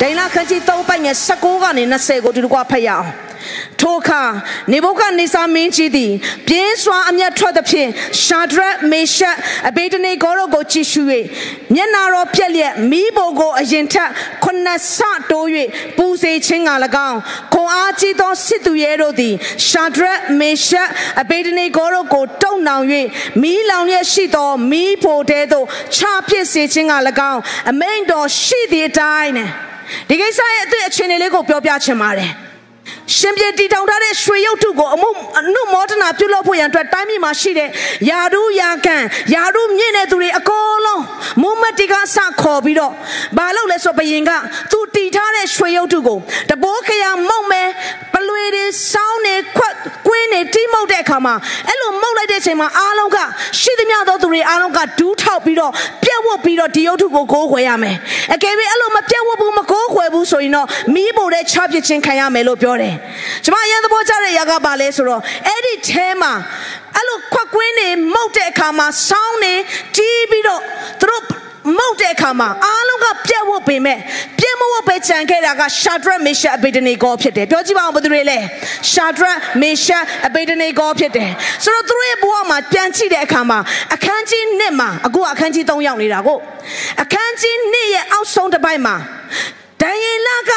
ဒိန်လာခန်းကြီး3ပိုက်ငယ်16ကနေ20ကိုဒီလိုကဖတ်ရအောင်ထိုအခါနေဘုခနေစာမင်းကြီးသည်ပြင်းစွာအမျက်ထွက်သဖြင့်ရှာဒရက်မေရှက်အဘေဒနေဂေါတို့ကိုကြည့်ရှု၍မျက်နာတော်ပြက်လျက်မိဘုံကိုအရင်ထက်ခုနှစ်ဆတိုး၍ပူစေခြင်းက၎င်းခွန်အားကြီးသောစစ်သူရဲတို့သည်ရှာဒရက်မေရှက်အဘေဒနေဂေါတို့ကိုတုံနောင်၍မိလောင်လျက်ရှိသောမိဖို့တဲသို့ချပစ်စေခြင်းက၎င်းအမိန်တော်ရှိသည့်အတိုင်းနဲ့ ဒီကိစ္စရဲ့အသည့်အခြေအနေလေးကိုပြောပြချင်ပါတယ်ရှင်ပြေတီထောင်ထားတဲ့ရွှေရုပ်ထုကိုအမှုအနုမောဒနာပြုလုပ်ဖို့ရန်အတွက်တိုင်းပြည်မှာရှိတဲ့ယာရုယာကန်ယာရုမြင့်တဲ့သူတွေအကုန်လုံးမုံမတိကစခေါ်ပြီးတော့ဘာလုပ်လဲဆိုဘယင်ကသူတီထားတဲ့ရွှေရုပ်ထုကိုတဘိုးခရမုံမဲပလွေတွေစောင်းနေခွက် ကွင်းနေတီးမှုတ်တဲ့အခါမှာအဲ့လိုမှုတ်လိုက်တဲ့အချိန်မှာအားလုံးကရှိသမျှသောသူတွေအားလုံးကဒူးထောက်ပြီးတော့ပြက်ဝတ်ပြီးတော့ဒီရုပ်ထုကိုကိုးခွဲရမယ်အကယ်၍အဲ့လိုမပြက်ဝတ်ဘူးမကိုးခွဲဘူးဆိုရင်တော့မီးပိုတဲ့ချပစ်ခြင်းခံရမယ်လို့ပြောတယ်ကျမအရင်သဘောကျတဲ့ຢာကပါလဲဆိုတော့အဲ့ဒီထဲမှာအဲ့လိုခွက်ကွင်းနေမှုတ်တဲ့အခါမှာစောင်းနေကြီးပြီးတော့သူတို့ မုတ်တဲ့အခါမှာအားလုံးကပြက်ဝတ်ပေမဲ့ပြက်မဝတ်ပဲကြံခဲ့တာကရှာဒရက်မေရှက်အဘေဒနေဂေါဖြစ်တယ်ပြောကြည့်ပါဦးဘယ်သူတွေလဲရှာဒရက်မေရှက်အဘေဒနေဂေါဖြစ်တယ်ဆိုတော့သူတို့ရဲ့ဘဝမှာပြန်ကြည့်တဲ့အခါမှာအခန်းကြီး1မှာအခုအခန်းကြီး3ရောက်နေတာကိုအခန်းကြီး1ရဲ့အောက်ဆုံးတစ်ပိုင်းမှာဒံယေလက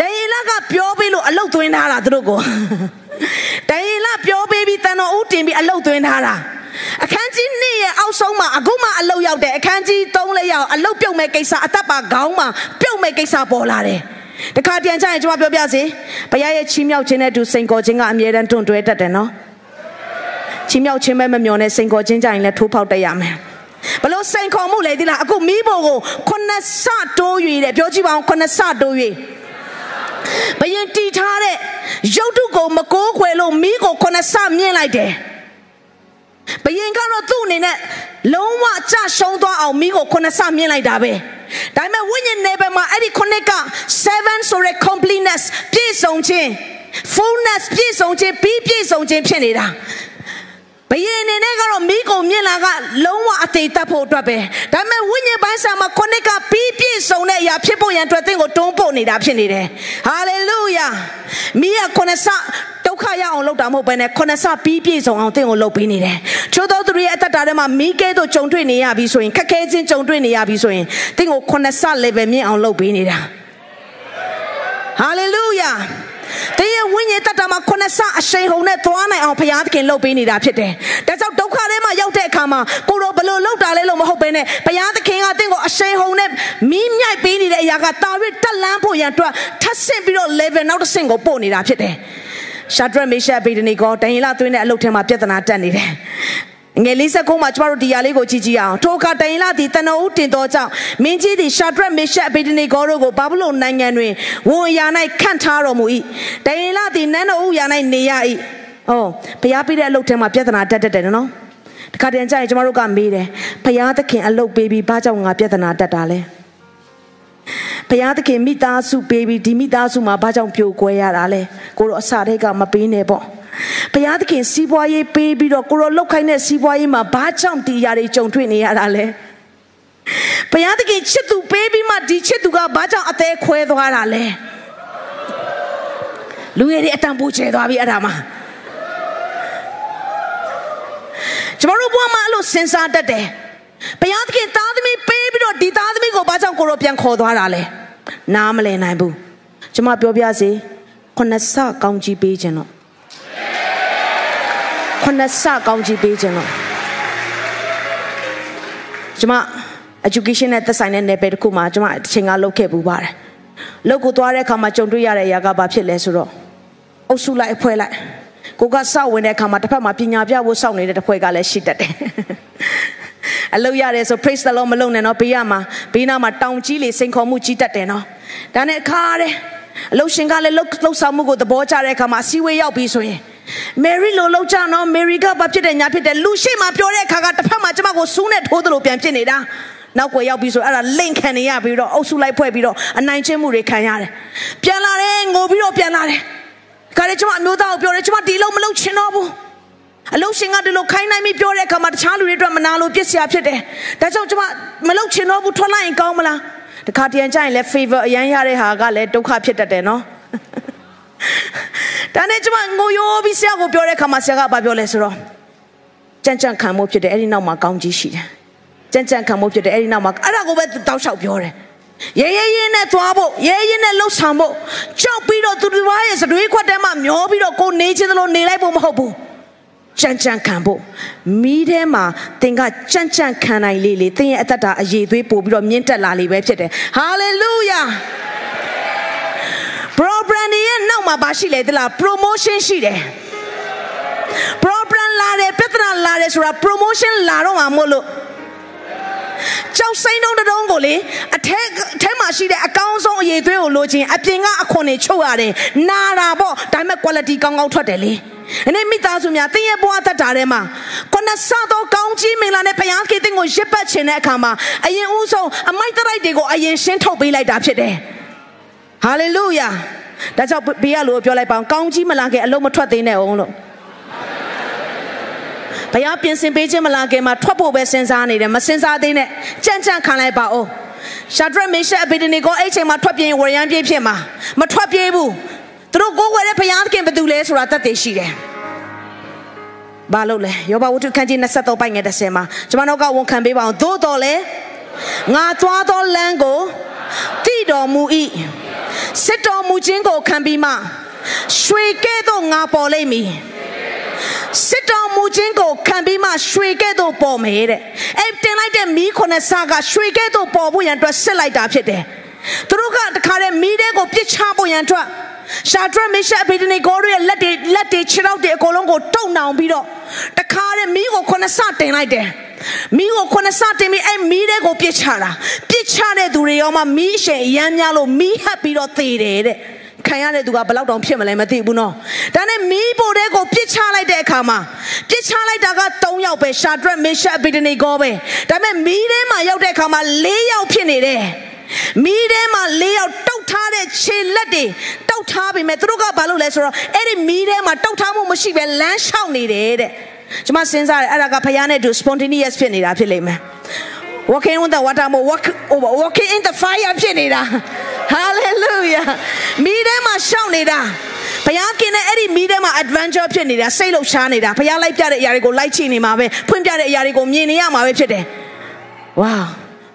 ဒံယေလကပြောပေးလို့အလုတ်သွင်းထားတာသူတို့ကိုဒံယေလပြောပေးပြီးတန်တော်ဦးတင်ပြီးအလုတ်သွင်းထားတာ အခန်းကြီး2ရဲ့အောက်ဆုံးမှာအခုမှအလုတ်ရောက်တယ်အခန်းကြီး3လည်းရောက်အလုတ်ပြုတ်မဲ့ကိစ္စအသက်ပါခေါင်းမှာပြုတ်မဲ့ကိစ္စပေါ်လာတယ်တခါတန်ချရင်ကျွန်မပြောပြစီဘုရားရဲ့ချီးမြှောက်ခြင်းနဲ့တူစိန်ခေါ်ခြင်းကအမြဲတမ်းတွန့်တွဲတတ်တယ်နော်ချီးမြှောက်ခြင်းပဲမမျောနဲ့စိန်ခေါ်ခြင်းကြရင်လည်းထိုးဖောက်တတ်ရမယ်ဘလို့စိန်ခေါ်မှုလေဒီလားအခုမိဖို့ကိုခုနှစ်ဆတိုး၍တဲ့ပြောကြည့်ပါအောင်ခုနှစ်ဆတိုး၍ဘယင်တီထားတဲ့ရုပ်တုကိုမကိုးခွေလို့မိကိုခုနှစ်ဆမြင့်လိုက်တယ် ဘယင်ကတော့သူ့အနေနဲ့လုံးဝအကျရှုံးသွားအောင်မိကိုခုနှစ်ဆမြင့်လိုက်တာပဲဒါပေမဲ့ဝိညာဉ်နယ်ပယ်မှာအဲ့ဒီခုနှစ်က7ဆိုရယ် completeness ပြည့်စုံခြင်း fullness ပြည့်စုံခြင်းပြီးပြည့်စုံခြင်းဖြစ်နေတာဘယင်အနေနဲ့ကတော့မိကုံမြင်လာကလုံးဝအသေးတက်ဖို့အတွက်ပဲဒါပေမဲ့ဝိညာဉ်ပိုင်းဆိုင်မှာခုနှစ်ကပြီးပြည့်စုံတဲ့အရာဖြစ်ဖို့ရန်အတွက်သင်ကိုတွန်းပို့နေတာဖြစ်နေတယ်ဟာလေလုယာမိရခုနှစ်ဆဒု က္ခရအောင်လုပ်တာမဟုတ်ဘဲနဲ့ခုနှစ်ဆပြီးပြည့်စုံအောင်သင်ကိုလုပ်ပေးနေတယ်ချို့သောသူတွေရဲ့အသက်တာထဲမှာမိကဲတို့ကြုံတွေ့နေရပြီဆိုရင်ခက်ခဲခြင်းကြုံတွေ့နေရပြီဆိုရင်သင်ကိုခုနှစ်ဆ level မြင့်အောင်လုပ်ပေးနေတာဟာလေလုယာ။တင်းရဲ့ဝိညာဉ်တတ်တာမှာခုနှစ်ဆအရှိန်ဟုန်နဲ့သွားနိုင်အောင်ဘုရားသခင်လှုပ်ပေးနေတာဖြစ်တယ်။ဒါကြောင့်ဒုက္ခထဲမှာရောက်တဲ့အခါမှာကိုရောဘလို့လှုပ်တာလဲလို့မဟုတ်ဘဲနဲ့ဘုရားသခင်ကတင့်ကိုအရှိန်ဟုန်နဲ့မီးမြိုက်ပေးနေတဲ့အရာကတာရစ်တက်လန်းဖို့ရန်အတွက်ထပ်ဆင့်ပြီးတော့ level နောက်တစ်ဆင့်ကိုပို့နေတာဖြစ်တယ်။ ရှာဒရက်မေရှက်ဗေဒနီကိုဒန်ယေလသွင်းတဲ့အလုပ်ထဲမှာပြဿနာတက်နေတယ်။ငယ်59မှာကျမတို့ဒီຢာလေးကိုကြည့်ကြည့်အောင်ထိုအခါတိုင်လာသည်တန်တော်ဦးတင်တော်ကြောင့်မင်းကြီးသည်ရှာဒရက်မေရှက်အဘေဒနေဂေါတို့ကိုဘာဘူးလုံနိုင်ငံတွင်ဝန်အရာ၌ခန့်ထားတော်မူ၏တိုင်လာသည်နန်းတော်ဦးရာ၌နေရ၏ဩဘုရားပြတဲ့အလုပ်ထဲမှာပြဿနာတက်တက်တယ်နော်တခါတည်းကျရင်ကျမတို့ကမေးတယ်ဘုရားသခင်အလုပ်ပေးပြီးဘာကြောင့်ငါပြဿနာတက်တာလဲ ဘုရားသခင်မိသားစုပေးပြီးဒီမိသားစုမှာဘာကြောင့်ပြိုကွဲရတာလဲကိုတော့အစာတွေကမပေးနဲ့ပေါ့ဘုရားသခင်စီးပွားရေးပေးပြီးတော့ကိုရောလောက်ခိုင်းတဲ့စီးပွားရေးမှာဘာကြောင့်တရားတွေကြုံတွေ့နေရတာလဲဘုရားသခင်ချစ်သူပေးပြီးမှဒီချစ်သူကဘာကြောင့်အသေးခွဲသွားတာလဲလူရည်တွေအတန်ပိုးချဲသွားပြီအဲ့ဒါမှကျမတို့ဘဝမှာအဲ့လိုစဉ်းစားတတ်တယ်ဘုရားသခင်သားသမီးပေး ပြီးတော့ဒီသားသမီးကိုဘာကြောင့်ကိုရောပြန်ခေါ်သွားတာလဲနားမလည်နိုင်ဘူးကျမပြောပြစီခုနှစ်ဆကောင်းကြီးပေးခြင်းတော့ခုနှစ်ဆကောင်းကြီးပေးခြင်းတော့ကျွန်မ education နဲ့သက်ဆိုင်တဲ့ level တစ်ခုမှာကျွန်မအချိန်ကလုပ်ခဲ့ပူပါတယ်လုပ်ကိုသွားတဲ့အခါမှာကြုံတွေ့ရတဲ့အရာကဘာဖြစ်လဲဆိုတော့အုပ်စုလိုက်အဖွဲလိုက်ကိုကစောက်ဝင်တဲ့အခါမှာတစ်ဖက်မှာပညာပြဖို့စောင့်နေတဲ့တစ်ဖွဲကလည်းရှိတတ်တယ် အလုပ်ရတယ်ဆို praise the lord မလုပ်နဲ့နော်ဘေးရမှာဘေးနားမှာတောင်ကြီးလေစိန်ခေါ်မှုကြီးတတ်တယ်နော်ဒါနဲ့ခါတယ်အလုရှင်ကလည်းလှုပ်လှုပ်ဆောင်မှုကိုသဘောကျတဲ့အခါမှာစီဝေးရောက်ပြီဆိုရင်မယ်ရီလိုလောက်ကြနော်မယ်ရီကဘာဖြစ်တယ်ညာဖြစ်တယ်လူရှိမှပြောတဲ့အခါကတစ်ဖက်မှာကျမကိုစူးနဲ့ထိုးသလိုပြန်ဖြစ်နေတာနောက်ွယ်ရောက်ပြီးဆိုအဲ့ဒါလိန်ခံနေရပြီးတော့အုပ်စုလိုက်ဖွဲ့ပြီးတော့အနိုင်ကျင့်မှုတွေခံရတယ်ပြန်လာတယ်ငိုပြီးတော့ပြန်လာတယ်ခါလေကျမအမျိုးသားကိုပြောတယ်ကျမဒီလုံးမလုပ်ချင်တော့ဘူး အလုံးရှင်ကဒီလိုခိုင်းနိုင်ပြီးပြောတဲ့အခါမှာတခြားလူတွေအတွက်မနာလို့ပြစ်စရာဖြစ်တယ်ဒါကြောင့်ကျမမလုပ်ချင်တော့ဘူးထွက်လိုက်ရင်ကောင်းမလားတခါတရံကျရင်လည်း favor အရန်ရတဲ့ဟာကလည်းဒုက္ခဖြစ်တတ်တယ်နော်ဒါနဲ့ကျမငိုရိုးပြီးဆရာကိုပြောတဲ့အခါမှာဆရာကဘာပြောလဲဆိုတော့ကြံ့ကြံ့ခံမှုဖြစ်တယ်အဲ့ဒီနောက်မှာကောင်းကြီးရှိတယ်ကြံ့ကြံ့ခံမှုဖြစ်တယ်အဲ့ဒီနောက်မှာအဲ့ဒါကိုပဲတောက်လျှောက်ပြောတယ်ရဲရဲရဲနဲ့သွားဖို့ရဲရဲနဲ့လှုပ်ဆောင်ဖို့ကြောက်ပြီးတော့သူတို့ရဲ့စတွေးခွက်ထဲမှာမျောပြီးတော့ကိုနေချင်းသလိုနေလိုက်ဖို့မဟုတ်ဘူး ကြံ့ကြံ့ခံဖို့မိထဲမှာသင်ကကြံ့ကြံ့ခံနိုင်လေလေသင်ရဲ့အသက်တာအရေးသွေးပို့ပြီးတော့မြင့်တက်လာလေပဲဖြစ်တယ်ဟာလေလုယာ program ရဲ့နောက်မှာဘာရှိလဲသလား promotion ရှိတယ် program လာတယ်ပြဿနာလာတယ်ဆိုတာ promotion လာတော့မှာမို့လို့ကြောက်စိမ့်တုံးတုံးကိုလေအထက်အထက်မှာရှိတဲ့အကောင်းဆုံးအရေးသွေးကိုလိုချင်အပြင်ကအခွန်တွေချုပ်ရတယ်နာတာပေါ့ဒါပေမဲ့ quality ကောင်းကောင်းထွက်တယ်လေ အနေမိသားစုများတင်းရဲ့ဘဝတတ်တာထဲမှာခုနဆသောကောင်းကြီးမင်္ဂလာနဲ့ဘုရားကိတင်းကိုရစ်ပတ်ခြင်းတဲ့အခါမှာအရင်ဦးဆုံးအမိုက်တရိုက်တွေကိုအရင်ရှင်းထုတ်ပေးလိုက်တာဖြစ်တယ်ဟာလေလုယာဒါကြောင့်ဘေးကလို့ပြောလိုက်ပါအောင်ကောင်းကြီးမလာခင်အလုံးမထွက်သေးနဲ့အောင်လို့ဘုရားပြင်ဆင်ပေးခြင်းမလာခင်မှာထွက်ဖို့ပဲစဉ်းစားနေတယ်မစဉ်းစားသေးနဲ့ကြံ့ကြံ့ခံလိုက်ပါဦးရှာဒရက်မေရှက်အဗေဒနီကိုအဲ့ချိန်မှာထွက်ပြေးဝရမ်းပြေးဖြစ်မှာမထွက်ပြေးဘူး သူတို့ကိုယ်ွယ်တဲ့ဘုရားသခင်ဘယ်သူလဲဆိုတာတတ်သိရှိတယ်ဘာလို့လဲယောဘဝတ္ထုခန်းကြီး23ပိုက်ငယ်30မှာကျွန်မတို့ကဝန်ခံပေးပါအောင်သို့တော်လဲငါသွားသောလမ်းကိုတည်တော်မူ၏စစ်တော်မူခြင်းကိုခံပြီးမှရွှေကဲ့သို့ငါပေါ်လိမ့်မည်စစ်တော်မူခြင်းကိုခံပြီးမှရွှေကဲ့သို့ပေါ်မယ်တဲ့အဲ့တင်လိုက်တဲ့မီးခုနှစ်ဆကရွှေကဲ့သို့ပေါ်ဖို့ရန်အတွက်စစ်လိုက်တာဖြစ်တယ်သူတို့ကတခါတည်းမီးတဲ့ကိုပြစ်ချဖို့ရန်အတွက် ရှာဒရမေရှအဗေဒနေဂိုတို့ရဲ့လက်တွေလက်တွေခြေထောက်တွေအကုန်လုံးကိုတုံနှောင်ပြီးတော့တခါတည်းမီးကိုခုနှစ်ဆတင်လိုက်တယ်မီးကိုခုနှစ်ဆတင်ပြီးအဲ့မီးတဲ့ကိုပြစ်ချတာပြစ်ချတဲ့သူတွေရောမှမီးအရှင်အရမ်းများလို့မီးဟပ်ပြီးတော့သေတယ်တဲ့ခံရတဲ့သူကဘလောက်တောင်ဖြစ်မလဲမသိဘူးနော်ဒါနဲ့မီးပိုတဲ့ကိုပြစ်ချလိုက်တဲ့အခါမှာပြစ်ချလိုက်တာက3ယောက်ပဲရှာဒရက်မေရှက်ဗီဒနီဂောပဲဒါပေမဲ့မီးထဲမှာရောက်တဲ့အခါမှာ4ယောက်ဖြစ်နေတယ် မီးထဲမှာ၄ယောက်တုတ်ထားတဲ့ခြေလက်တွေတုတ်ထားပြီမဲ့သူတို့ကဘာလုပ်လဲဆိုတော့အဲ့ဒီမီးထဲမှာတုတ်ထားမှုမရှိပဲလမ်းလျှောက်နေတယ်တဲ့ကျွန်မစဉ်းစားတယ်အဲ့ဒါကဖခင်နဲ့တူ spontaneous ဖြစ်နေတာဖြစ်လိမ့်မယ် walking on the water မို့ walk over walking in the fire ဖြစ်နေတာ hallelujah မိထဲမှာရှောက်နေတာဘုရားခင်တဲ့အဲ့ဒီမိထဲမှာ adventure ဖြစ်နေတာစိတ်လှုပ်ရှားနေတာဘုရားလိုက်ပြတဲ့အရာတွေကိုလိုက်ချိနေမှာပဲဖွင့်ပြတဲ့အရာတွေကိုမြင်နေရမှာပဲဖြစ်တယ်ဝါ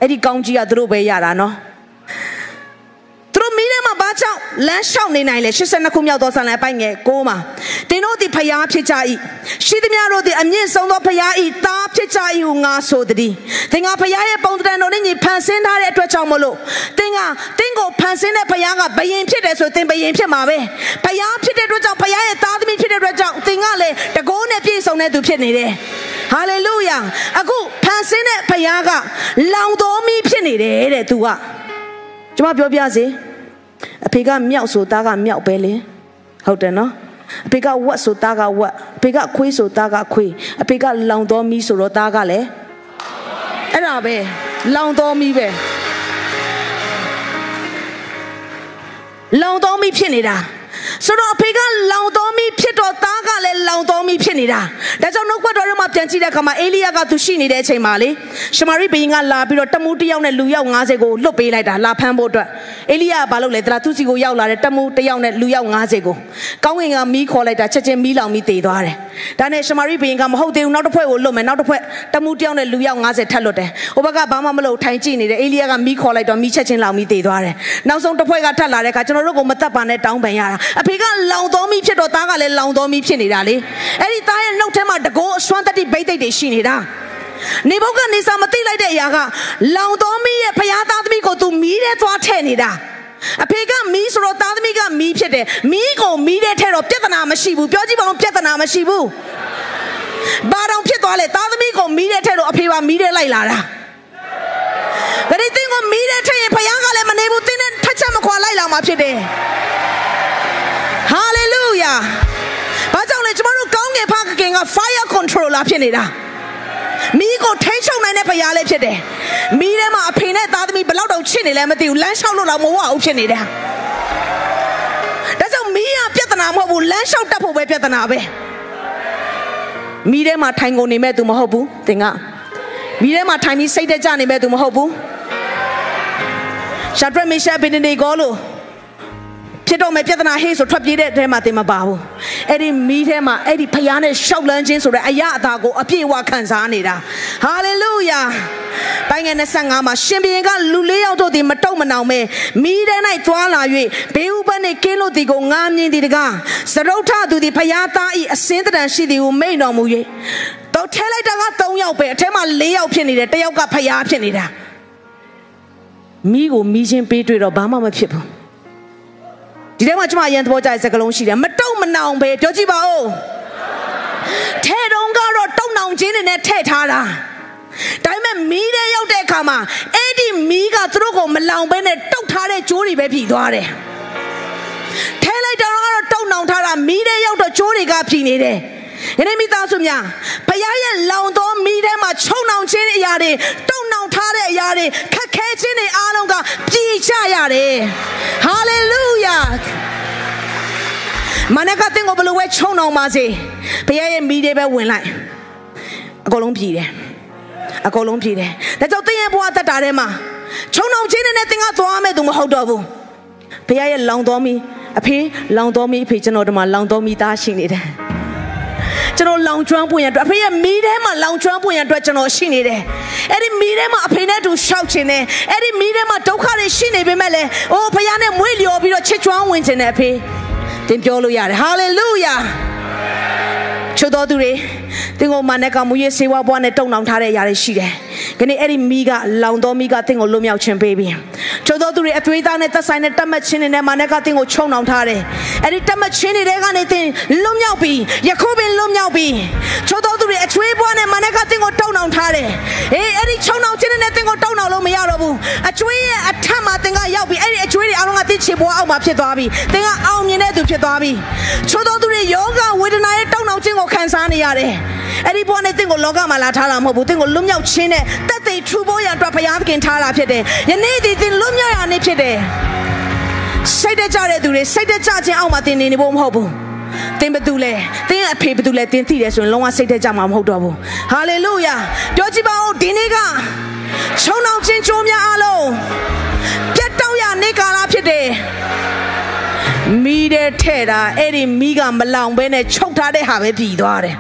အဲ့ဒီကောင်းကြီးကသူတို့ပဲရတာနော်ဘာကြောင့်လမ်းလျှောက်နေနိုင်လဲ82ခုမြောက်သောဆာလံအပိုင်ငယ်6မှာတင်တို့သည်ဖျားဖြစ်ကြ၏ရှိသမျှတို့သည်အမြင့်ဆုံးသောဖျား၏သားဖြစ်ကြ၏ဟုငါဆိုသည်သင်ကဖျားရဲ့ပုံသဏ္ဍာန်တော်နဲ့ညီဖန်ဆင်းထားတဲ့အတွက်ကြောင့်မလို့သင်ကသင်ကိုဖန်ဆင်းတဲ့ဖျားကဘယင်ဖြစ်တယ်ဆိုသင်ဘယင်ဖြစ်မှာပဲဖျားဖြစ်တဲ့အတွက်ကြောင့်ဖျားရဲ့သားသမီးဖြစ်တဲ့အတွက်ကြောင့်သင်ကလည်းတကိုးနဲ့ပြည့်စုံတဲ့သူဖြစ်နေတယ် ဟာလေလုယာအခုဖန်ဆင်းတဲ့ဖျားကလောင်တော်မီဖြစ်နေတယ်တဲ့သူကကျွန်မပြောပြစေအဖေကမြောက်ဆိုသားကမြောက်ပဲလေဟုတ်တယ်နော်အဖေကဝက်ဆိုသားကဝက်အဖေကခွေးဆိုသားကခွေးအဖေကလောင်တော်မီဆိုတော့သားကလည်းအဲ့ဒါပဲလောင်တော်မီပဲလောင်တော်မီဖြစ်နေတာဆိုတော့အဖေကလောင် တော်မိဖြစ်တော့သားကလည်းလောင်တော်မိဖြစ်နေတာဒါကြောင့်နှုတ်ကပတ်တော်ထဲမှာပြန်ကြည့်တဲ့အခါမှာအေလိယကသူရှိနေတဲ့အချိန်မှာလေရှမာရိဘုရင်ကလာပြီးတော့တမူတယောက်နဲ့လူယောက်90ကိုလွတ်ပေးလိုက်တာလာဖမ်းဖို့အတွက်အေလိယကဘာလုပ်လဲတလားသူစီကိုရောက်လာတဲ့တမူတယောက်နဲ့လူယောက်90ကိုကောင်းကင်ကမီးခေါ်လိုက်တာချက်ချင်းမီးလောင်ပြီးတည်သွားတယ်ဒါနဲ့ရှမာရိဘုရင်ကမဟုတ်သေးဘူးနောက်တစ်ဖွဲ့ကိုလွတ်မယ်နောက်တစ်ဖွဲ့တမူတယောက်နဲ့လူယောက်90ထပ်လွတ်တယ်ဟိုဘက်ကဘာမှမလုပ်ထိုင်ကြည့်နေတယ်အေလိယကမီးခေါ်လိုက်တော့မီးချက်ချင်းလောင်ပြီးတည်သွားတယ်နောက်ဆုံးတစ်ဖွဲ့ကထပ်လာတဲ့အခါကျွန်တော်တို့ကိုမတတ်ပါနဲ့တောင်းပန်ရတာအဖေကလောင်တော်မိဖြစ်တော့သားကလည်းလောင်တော်မိဖြစ်နေတာလေအဲ့ဒီသားရဲ့နှုတ်ထဲမှာတကောအစွမ်းတတိဘိတ်တိတ်တွေရှိနေတာနေဘုတ်ကနေစာမသိလိုက်တဲ့အရာကလောင်တော်မိရဲ့ဖျားသားသမီးကိုသူမီးထဲသွားထည့်နေတာအဖေကမီးဆိုတော့သားသမီးကမီးဖြစ်တယ်မီးကိုမီးထဲထည့်တော့ပြဿနာမရှိဘူးပြောကြည့်ပါဦးပြဿနာမရှိဘူးဘာတော့ဖြစ်သွားလဲသားသမီးကိုမီးထဲထည့်တော့အဖေကမီးထဲလိုက်လာတာဒါနဲ့တင်းကိုမီးထဲထည့်ရင်ဖခင်ကလည်းမနေဘူးတင်းနဲ့ထက်ချက်မခွာလာမှာဖြစ်တယ် ဟာလေလုယာဘာကြောင့်လဲကျမတို့ကောင်းကင်ဖခင်က fire controller ဖြစ်နေတာမိကိုထိန်းချုပ်နိုင်တဲ့ဖရားလေးဖြစ်တယ်မိထဲမှာအဖေနဲ့သားသမီးဘယ်လောက်တောင်ချစ်နေလဲမသိဘူးလမ်းလျှောက်လို့တော့မဟုတ်ဘူးဖြစ်နေတာဒါကြောင့်မိရပြဿနာမဟုတ်ဘူးလမ်းလျှောက်တတ်ဖို့ပဲပြဿနာပဲမိထဲမှာထိုင်ကုန်နေမဲ့သူမဟုတ်ဘူးသင်ကမိထဲမှာထိုင်ပြီးစိတ်တက်ကြနေမဲ့သူမဟုတ်ဘူးရှာဒရမေရှာဘင်နေကိုလို့ ဖြစ်တော့မယ်ပြဿနာဟေးဆိုထွက်ပြေးတဲ့အထဲမှာသင်မပါဘူးအဲ့ဒီမီးထဲမှာအဲ့ဒီဖျားနဲ့ရှောက်လန်းခြင်းဆိုတဲ့အရာအသာကိုအပြည့်အဝခံစားနေတာဟာလေလုယာပိုင်းငယ်25မှာရှင်ဘုရင်ကလူလေးယောက်တို့သည်မတုံမနောင်ပဲမိထဲ၌သွားလာ၍ဘေးဥပတ်နှင့်ကင်းလို့သည်ကိုငားမြင်သည်တကားစရုထသူသည်ဖျားသား၏အစင်းတန်ရှိသည်ကိုမိန်တော်မူ၍တော့ထဲလိုက်တာက3ယောက်ပဲအထဲမှာ4ယောက်ဖြစ်နေတယ်တယောက်ကဖျားဖြစ်နေတာမိကိုမိချင်းပေးတွေ့တော့ဘာမှမဖြစ်ဘူး ဒီထဲမှာကျမအရင်သဘောကျတဲ့စကားလုံးရှိတယ်မတုံမနောင်ပဲပြောကြည့်ပါဦးထဲတုံးကတော့တုံနောင်ခြင်းနဲ့ထည့်ထားတာဒါပေမဲ့မီးတဲ့ရောက်တဲ့အခါမှာအဲ့ဒီမီးကသူတို့ကိုမလောင်ဘဲနဲ့တုတ်ထားတဲ့ကြိုးတွေပဲပြည်သွားတယ်ထဲလိုက်တော့ကတော့တုံနောင်ထားတာမီးတဲ့ရောက်တော့ကြိုးတွေကပြည်နေတယ် ယနေ့မိသားစုများဘုရားရဲ့လောင်သောမိထဲမှာချုံနှောင်ခြင်းအရာတွေတုံနှောင်ထားတဲ့အရာတွေခက်ခဲခြင်းတွေအားလုံးကပြည်ချရတယ်ဟာလေလုယာမနက်ကတင်ကိုဘလို့ဝဲချုံနှောင်ပါစေဘုရားရဲ့မိတွေပဲဝင်လိုက်အကုန်လုံးပြည်တယ်အကုန်လုံးပြည်တယ်ဒါကြောင့်တင်ရဲ့ဘဝတက်တာထဲမှာချုံနှောင်ခြင်းနဲ့တင်ကသွားမဲ့သူမဟုတ်တော့ဘူးဘုရားရဲ့လောင်တော်မီအဖေလောင်တော်မီအဖေကျွန်တော်တို့မှာလောင်တော်မီသားရှိနေတယ် ကျွန်တော်လောင်ကျွမ်းပွင့်ရအတွက်အဖေရဲ့မီးထဲမှာလောင်ကျွမ်းပွင့်ရအတွက်ကျွန်တော်ရှိနေတယ်အဲ့ဒီမီးထဲမှာအဖေနဲ့တူရှောက်ချင်တယ်အဲ့ဒီမီးထဲမှာဒုက္ခတွေရှိနေပေမဲ့လည်းအိုးဖခင်နဲ့မွေးလျော်ပြီးတော့ချစ်ကျွမ်းဝင်ချင်တယ်အဖေတင်ပြောလို့ရတယ်ဟာလေလုယာ ချို့တော်သူတွေတင်ကိုမနဲ့ကမူရေးစေဝါဘွားနဲ့တုံနှောင်ထားတဲ့အရာတွေရှိတယ်။ခဏအဲ့ဒီမိကလောင်တော်မိကတင်ကိုလွတ်မြောက်ခြင်းပေးပြီးချို့တော်သူတွေအသွေးသားနဲ့သက်ဆိုင်တဲ့တတ်မှတ်ခြင်းတွေနဲ့မနဲ့ကတင်ကိုချုံနှောင်ထားတယ်။အဲ့ဒီတတ်မှတ်ခြင်းတွေကနေတင်လွတ်မြောက်ပြီးယခုပင်လွတ်မြောက်ပြီးချို့တော်သူတွေအချွေးဘွားနဲ့မနဲ့ကတင်ကိုတုံနှောင်ထားတယ်။အေးအဲ့ဒီချုံနှောင်ခြင်းတွေနဲ့တင်ကိုတုံနှောင်လို့မရတော့ဘူး။အချွေးရဲ့အထက်မှာတင်က ချေဘွားအောက်မှာဖြစ်သွားပြီ။တင်ကအောင်မြင်တဲ့သူဖြစ်သွားပြီ။ချို့တော်သူတွေယောဂဝေဒနာရဲ့တုံနှောင်ခြင်းကိုခံစားနေရတယ်။အဲ့ဒီဘွားနဲ့တင့်ကိုလောကမှာလာထားတာမဟုတ်ဘူးတင့်ကိုလွတ်မြောက်ခြင်းနဲ့တက်သိထူဖို့ရန်အတွက်ဘုရားသခင်ထားတာဖြစ်တယ်ယနေ့ဒီတင်လွတ်မြောက်ရနေ့ဖြစ်တယ်စိတ်တကြတဲ့သူတွေစိတ်တကြခြင်းအောက်မှာတင်နေနေဖို့မဟုတ်ဘူးတင်ဘသူလဲတင်အဖေဘသူလဲတင်သိတယ်ဆိုရင်လုံးဝစိတ်တကြမှာမဟုတ်တော့ဘူးဟာလေလုယာပြောကြည့်ပါဦးဒီနေ့ကခြုံနှောင်ခြင်းကြိုးများအလုံးပြတ်တောက်ရ နေကာလဖြစ်တယ်မိတဲ့ထဲ့တာအဲ့ဒီမိကမလောင်ဘဲနဲ့ချုပ်ထားတဲ့ဟာပဲပြည်သွားတယ်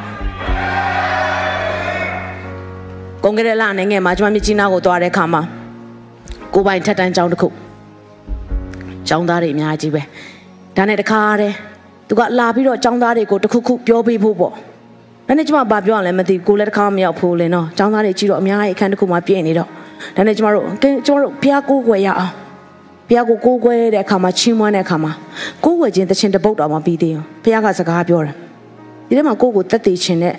ကွန်ကရလာနိုင်ငံမှာကျွန်မမြကြီးနားကိုသွားတဲ့အခါမှာကိုပိုင်ထက်တန်းကျောင်းတစ်ခုကျောင်းသားတွေအများကြီးပဲဒါနဲ့တခါတည်းသူကလာပြီးတော့ကျောင်းသားတွေကိုတခုခုပြောပေးဖို့ပေါ့ဒါနဲ့ကျွန်မဘာပြောရလဲမသိဘူးကိုလည်းတခါမရောက်ဘူးလေနော်ကျောင်းသားတွေကြည့်တော့အများကြီးအခန်းတစ်ခုမှာပြည့်နေတော့ဒါနဲ့ကျွန်တော်တို့ကျွန်တော်တို့ဘုရားကိုးကွယ်ရအောင် ဘုရားကိုကိုးကွယ်တဲ့အခါမှာချီးမွမ်းတဲ့အခါမှာကိုးကွယ်ခြင်းတခြင်းတပုတ်တော်မှာပြီးသေးရောဘုရားကစကားပြောတယ်ဒီထဲမှာကိုယ့်ကိုတက်တည်ခြင်းနဲ့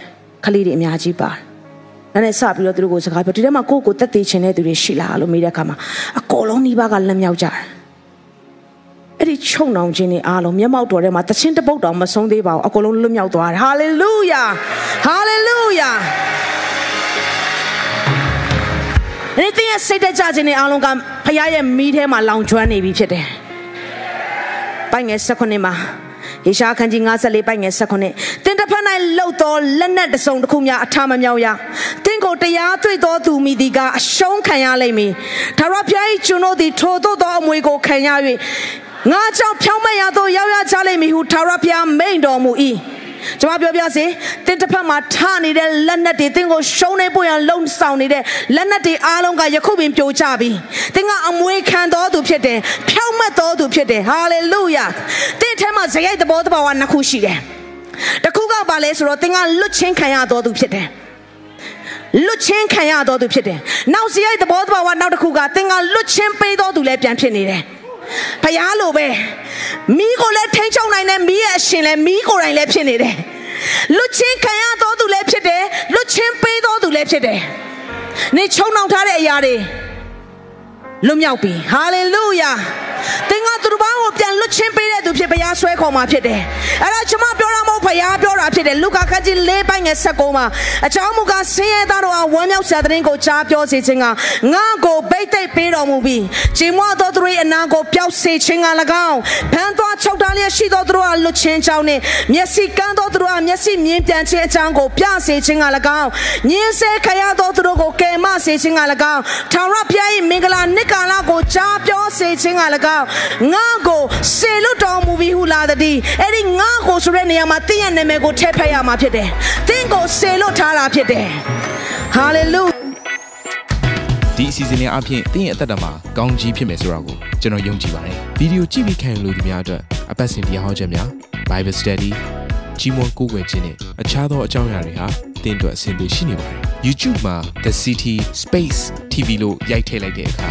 ကလေးတွေအများကြီးပါတယ်။ဒါနဲ့စပြီးတော့သူတို့ကိုစကားပြောဒီထဲမှာကိုယ့်ကိုတက်သေးချင်တဲ့သူတွေရှိလားလို့မေးတဲ့အခါမှာအကောလုံးနှီးပါးကလက်မြောက်ကြတယ်။အဲ့ဒီချုံနှောင်ခြင်းတွေအားလုံးမျက်မှောက်တော်ထဲမှာတခြင်းတပုတ်တော်မဆုံးသေးပါဘူးအကောလုံးလွတ်မြောက်သွားတယ်။ဟာလေလုယာ။ဟာလေလုယာ။ အဲ့ဒီရဲ့စိတ်တကြခြင်းတွေအားလုံးကဖခင်ရဲ့မိထဲမှာလောင်ကျွမ်းနေပြီဖြစ်တယ်။ပိုင်ငယ်၁၉မှာယေရှာခန်းကြီး54ပိုက်ငယ်19တင်တစ်ဖက်၌လှုပ်သောလက်နက်တစုံတစ်ခုများအထာမမြောက်ရတင်ကိုတရားတွေ့သောသူမိသည်ကအရှုံးခံရလိမ့်မည်ဒါရဖျား၏ကျွန်တို့သည်ထိုသို့သောအမွေကိုခံရ၍ငါကြောင့်ဖြောင်းမရသောရောက်ရကြလိမ့်မည်ဟုဒါရဖျားမိန်တော်မူ၏ ကျွန်မပြောပြစေတင်းတစ်ဖက်မှာထနေတဲ့လက်နက်တွေတင်းကိုရှုံးနေဖို့ရန်လုံဆောင်နေတဲ့လက်နက်တွေအားလုံးကယခုပင်ပြိုကျပြီတင်းကအမွေခံတော်သူဖြစ်တယ်ဖြောင့်မတ်တော်သူဖြစ်တယ်ဟာလေလုယာတင်းထဲမှာဇယိုက်သဘောတဘာဝနှစ်ခုရှိတယ်တခုကဘာလဲဆိုတော့တင်းကလွတ်ချင်းခံရတော်သူဖြစ်တယ်လွတ်ချင်းခံရတော်သူဖြစ်တယ်နောက်ဇယိုက်သဘောတဘာဝနောက်တစ်ခုကတင်းကလွတ်ချင်းပေးတော်သူလည်းပြန်ဖြစ်နေတယ် ဖျားလိုပဲမိကိုလည်းထိန်းချုပ်နိုင်တယ်မိရဲ့အရှင်လည်းမိကိုယ်တိုင်လည်းဖြစ်နေတယ်လွတ်ချင်းခံရတော်သူလည်းဖြစ်တယ်လွတ်ချင်းပေးတော်သူလည်းဖြစ်တယ်နေချုံနှောင်ထားတဲ့အရာတွေလွတ်မြောက်ပြီဟာလေလုယာ သင်ကသူတို့ဘာကိုပြန်လွတ်ချင်းပေးတဲ့သူဖြစ်ဘုရားဆွဲခေါ်မှာဖြစ်တယ်အဲ့တော့ကျွန်မပြောတာမဟုတ်ဘုရားပြောတာဖြစ်တယ်လူကာခန်းကြီး၄ပိုင်းငယ်၁၉မှာအကြောင်းမူကားဆင်းရဲသားတို့အားဝမ်းမြောက်စရာတဲ့ကိုကြားပြောစေခြင်းကငါ့ကိုဗိတ်သိက်ပေးတော်မူပြီးဂျင်းမတော်သူတို့အနာကိုပျောက်စေခြင်းက၎င်းဖန်သွားချုပ်ထားလျက်ရှိသောသူတို့အားလွတ်ချင်းကြောင်းနှင့်မျက်စိကန်းသောသူတို့အားမျက်စိမြင်ပြန်ခြင်းအကြောင်းကိုပြစေခြင်းက၎င်းညင်းဆဲခရသောသူတို့ကိုကယ်မစေခြင်းက၎င်းထာဝရဘုရား၏မင်္ဂလာနှစ်ကာလကိုကြားပြောစေခြင်းက၎င်းငါ့ကိုစေလွတ်တော်မူပြီးဟုလာသည်အဲ့ဒီငါ့ကိုဆိုတဲ့နေရာမှာတင်းရဲ့နာမည်ကိုထည့်ဖက်ရမှာဖြစ်တယ်တင်းကိုစေလွတ်ထားတာဖြစ်တယ်ဟာလေလုဒီအစီအစဉ်လေးအပြင်တင်းရဲ့အသက်တာမှာကောင်းကြီးဖြစ်မယ်ဆိုတာကိုကျွန်တော်ယုံကြည်ပါတယ်ဗီဒီယိုကြည့်ပြီးခံယူလို့ဒီများအတွက်အပတ်စဉ်တရားဟောခြင်းများ Bible Study ကြီးမွန်ကိုးကွယ်ခြင်းနဲ့အခြားသောအကြောင်းအရာတွေဟာတင်းအတွက်အဆင်ပြေရှိနေပါတယ် YouTube မှာ The City Space TV လို့ရိုက်ထည့်လိုက်တဲ့အခါ